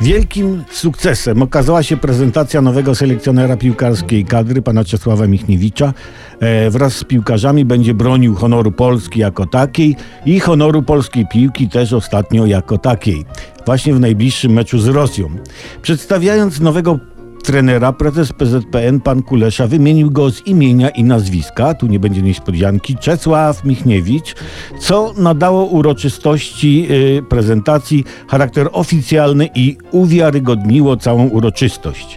Wielkim sukcesem okazała się prezentacja nowego selekcjonera piłkarskiej kadry, pana Czesława Michniewicza. E, wraz z piłkarzami będzie bronił honoru Polski jako takiej i honoru polskiej piłki też ostatnio jako takiej. Właśnie w najbliższym meczu z Rosją. Przedstawiając nowego trenera prezes PZPN pan Kulesza wymienił go z imienia i nazwiska, tu nie będzie niespodzianki, Czesław Michniewicz, co nadało uroczystości y, prezentacji charakter oficjalny i uwiarygodniło całą uroczystość.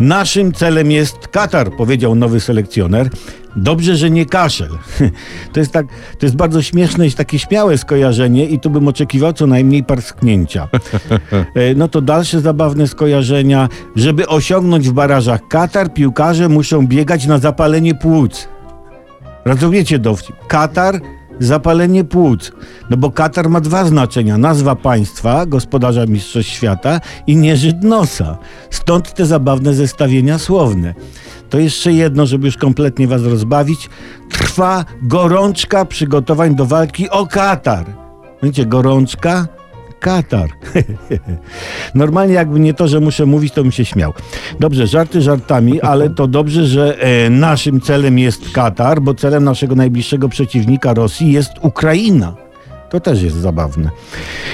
Naszym celem jest Katar, powiedział nowy selekcjoner. Dobrze, że nie kaszel. To jest tak, to jest bardzo śmieszne i takie śmiałe skojarzenie i tu bym oczekiwał co najmniej parsknięcia. E, No to dalsze zabawne skojarzenia. Żeby osiągnąć w barażach Katar, piłkarze muszą biegać na zapalenie płuc. Rozumiecie dowcip? Katar, zapalenie płuc. No bo Katar ma dwa znaczenia. Nazwa państwa, gospodarza Mistrzostw Świata i nieżyt nosa. Stąd te zabawne zestawienia słowne. To jeszcze jedno, żeby już kompletnie was rozbawić. Trwa gorączka przygotowań do walki o Katar. Wiecie, gorączka? Katar. Normalnie jakby nie to, że muszę mówić, to bym się śmiał. Dobrze, żarty żartami, ale to dobrze, że e, naszym celem jest Katar, bo celem naszego najbliższego przeciwnika Rosji jest Ukraina. To też jest zabawne.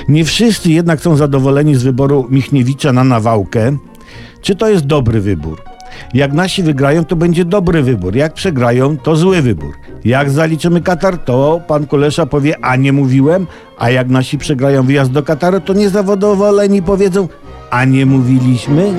Nie wszyscy jednak są zadowoleni z wyboru Michniewicza na nawałkę. Czy to jest dobry wybór? Jak nasi wygrają, to będzie dobry wybór. Jak przegrają, to zły wybór. Jak zaliczymy Katar, to pan Kulesza powie, a nie mówiłem. A jak nasi przegrają wyjazd do Kataru, to niezadowoleni powiedzą, a nie mówiliśmy.